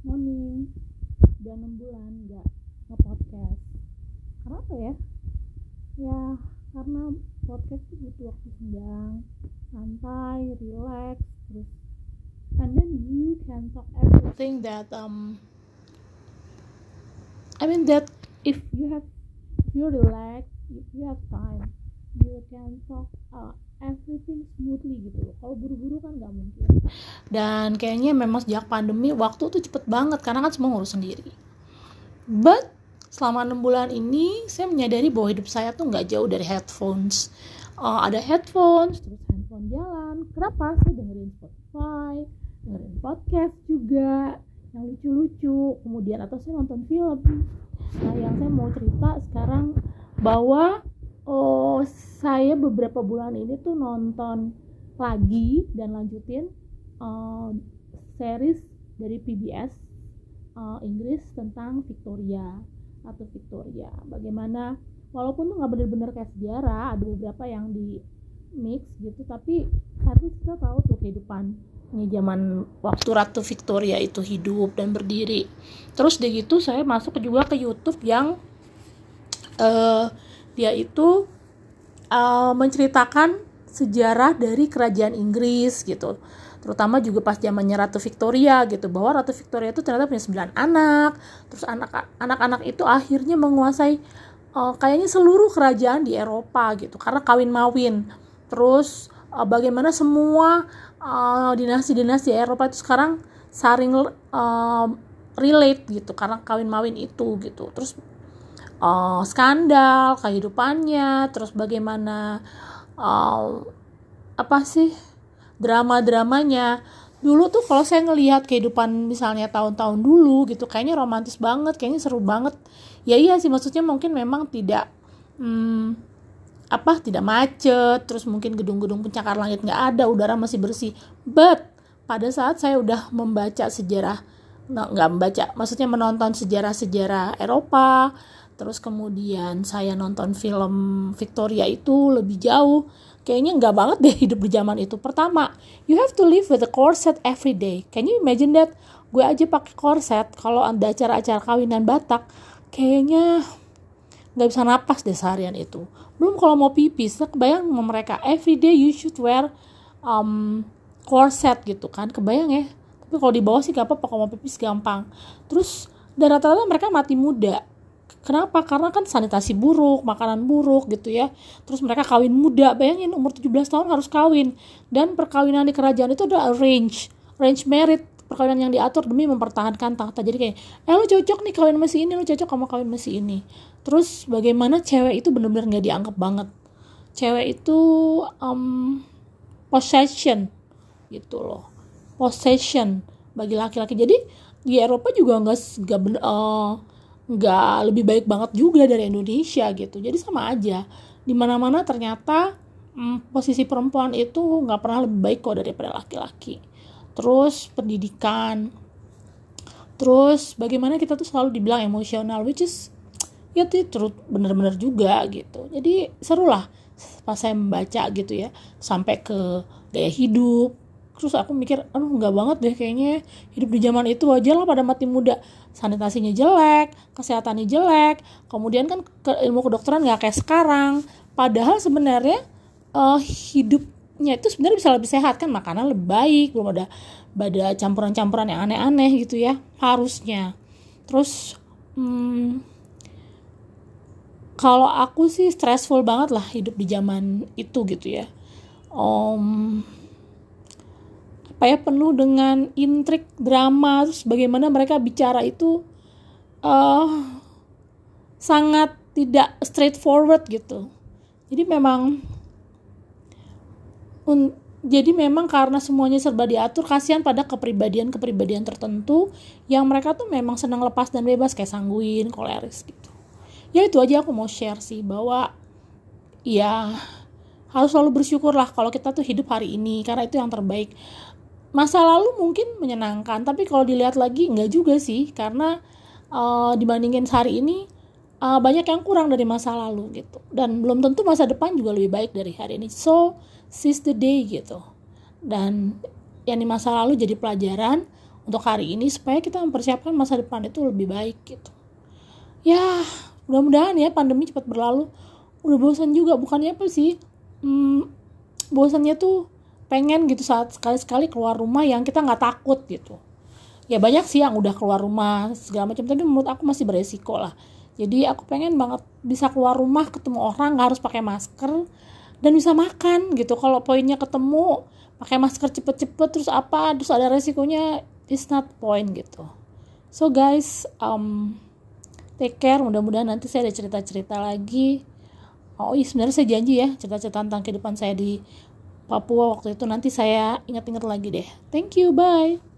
morning. Udah enam bulan nggak nge-podcast. Karena apa ya? Ya karena podcast itu butuh waktu senggang santai relax terus and then you can talk everything that um I mean that if you have if you relax if you have time you can talk uh, everything smoothly gitu loh. Kalau buru-buru kan nggak mungkin. Dan kayaknya memang sejak pandemi waktu tuh cepet banget karena kan semua ngurus sendiri. But selama enam bulan ini saya menyadari bahwa hidup saya tuh nggak jauh dari headphones. Uh, ada headphones terus handphone jalan. Kenapa? Saya dengerin Spotify dengerin podcast juga yang lucu-lucu. Kemudian atau saya nonton film. Nah yang saya mau cerita sekarang bahwa oh saya beberapa bulan ini tuh nonton lagi dan lanjutin uh, series dari PBS uh, Inggris tentang Victoria atau Victoria. Bagaimana walaupun tuh nggak bener-bener kayak sejarah ada beberapa yang di mix gitu tapi tapi kita tahu tuh kehidupan ini zaman waktu Ratu Victoria itu hidup dan berdiri. Terus deh gitu saya masuk juga ke YouTube yang uh, dia itu uh, menceritakan sejarah dari kerajaan Inggris gitu. Terutama juga pas zamannya Ratu Victoria gitu. Bahwa Ratu Victoria itu ternyata punya 9 anak. Terus anak anak-anak itu akhirnya menguasai uh, kayaknya seluruh kerajaan di Eropa gitu. Karena kawin mawin. Terus uh, bagaimana semua uh, dinasti-dinasti Eropa itu sekarang saring uh, relate gitu. Karena kawin mawin itu gitu. Terus uh, skandal kehidupannya terus bagaimana uh, apa sih drama-dramanya. Dulu tuh kalau saya ngelihat kehidupan misalnya tahun-tahun dulu gitu kayaknya romantis banget kayaknya seru banget. Ya iya sih maksudnya mungkin memang tidak hmm, apa tidak macet terus mungkin gedung-gedung pencakar langit nggak ada udara masih bersih. But pada saat saya udah membaca sejarah nggak membaca maksudnya menonton sejarah-sejarah Eropa terus kemudian saya nonton film Victoria itu lebih jauh. Kayaknya nggak banget deh hidup di zaman itu. Pertama you have to live with a corset every day. Can you imagine that? Gue aja pakai corset kalau ada acara-acara kawinan Batak kayaknya nggak bisa napas deh seharian itu. Belum kalau mau pipis kebayang sama mereka. Every day you should wear um, corset gitu kan. Kebayang ya? Tapi kalau di bawah sih gak apa-apa kalau mau pipis gampang. Terus dan rata-rata mereka mati muda Kenapa? Karena kan sanitasi buruk, makanan buruk gitu ya. Terus mereka kawin muda. Bayangin umur 17 tahun harus kawin. Dan perkawinan di kerajaan itu ada range, range merit perkawinan yang diatur demi mempertahankan tahta. Jadi kayak, eh lu cocok nih kawin si ini, lu cocok sama kawin si ini. Terus bagaimana cewek itu bener-bener nggak dianggap banget. Cewek itu um, possession gitu loh. Possession bagi laki-laki. Jadi di Eropa juga nggak nggak uh, nggak lebih baik banget juga dari Indonesia gitu. Jadi sama aja. Di mana-mana ternyata hmm, posisi perempuan itu nggak pernah lebih baik kok daripada laki-laki. Terus pendidikan. Terus bagaimana kita tuh selalu dibilang emosional which is ya tuh bener-bener juga gitu. Jadi seru lah pas saya membaca gitu ya sampai ke gaya hidup terus aku mikir aduh nggak banget deh kayaknya hidup di zaman itu wajar lah pada mati muda. Sanitasinya jelek kesehatannya jelek. Kemudian kan ke ilmu kedokteran nggak kayak sekarang. Padahal sebenarnya uh, hidupnya itu sebenarnya bisa lebih sehat kan. Makanan lebih baik belum ada ada campuran-campuran yang aneh-aneh gitu ya harusnya. Terus hmm, kalau aku sih stressful banget lah hidup di zaman itu gitu ya. Um, apa ya penuh dengan intrik drama terus bagaimana mereka bicara itu uh, sangat tidak straightforward gitu jadi memang un, jadi memang karena semuanya serba diatur kasihan pada kepribadian-kepribadian tertentu yang mereka tuh memang senang lepas dan bebas kayak sangguin, koleris gitu. Ya itu aja aku mau share sih bahwa ya harus selalu bersyukur lah kalau kita tuh hidup hari ini karena itu yang terbaik masa lalu mungkin menyenangkan tapi kalau dilihat lagi nggak juga sih karena uh, dibandingin hari ini uh, banyak yang kurang dari masa lalu gitu. Dan belum tentu masa depan juga lebih baik dari hari ini. So seize the day gitu. Dan yang di masa lalu jadi pelajaran untuk hari ini supaya kita mempersiapkan masa depan itu lebih baik gitu. Ya mudah-mudahan ya pandemi cepat berlalu. Udah bosan juga bukannya apa sih? Hmm, bosannya tuh pengen gitu saat sekali-sekali keluar rumah yang kita nggak takut gitu. Ya banyak sih yang udah keluar rumah segala macam tapi menurut aku masih beresiko lah. Jadi aku pengen banget bisa keluar rumah ketemu orang nggak harus pakai masker dan bisa makan gitu. Kalau poinnya ketemu pakai masker cepet-cepet terus apa terus ada resikonya it's not point gitu. So guys um, take care. Mudah-mudahan nanti saya ada cerita-cerita lagi. Oh iya sebenarnya saya janji ya cerita-cerita tentang kehidupan saya di Papua waktu itu. Nanti saya ingat-ingat lagi deh. Thank you bye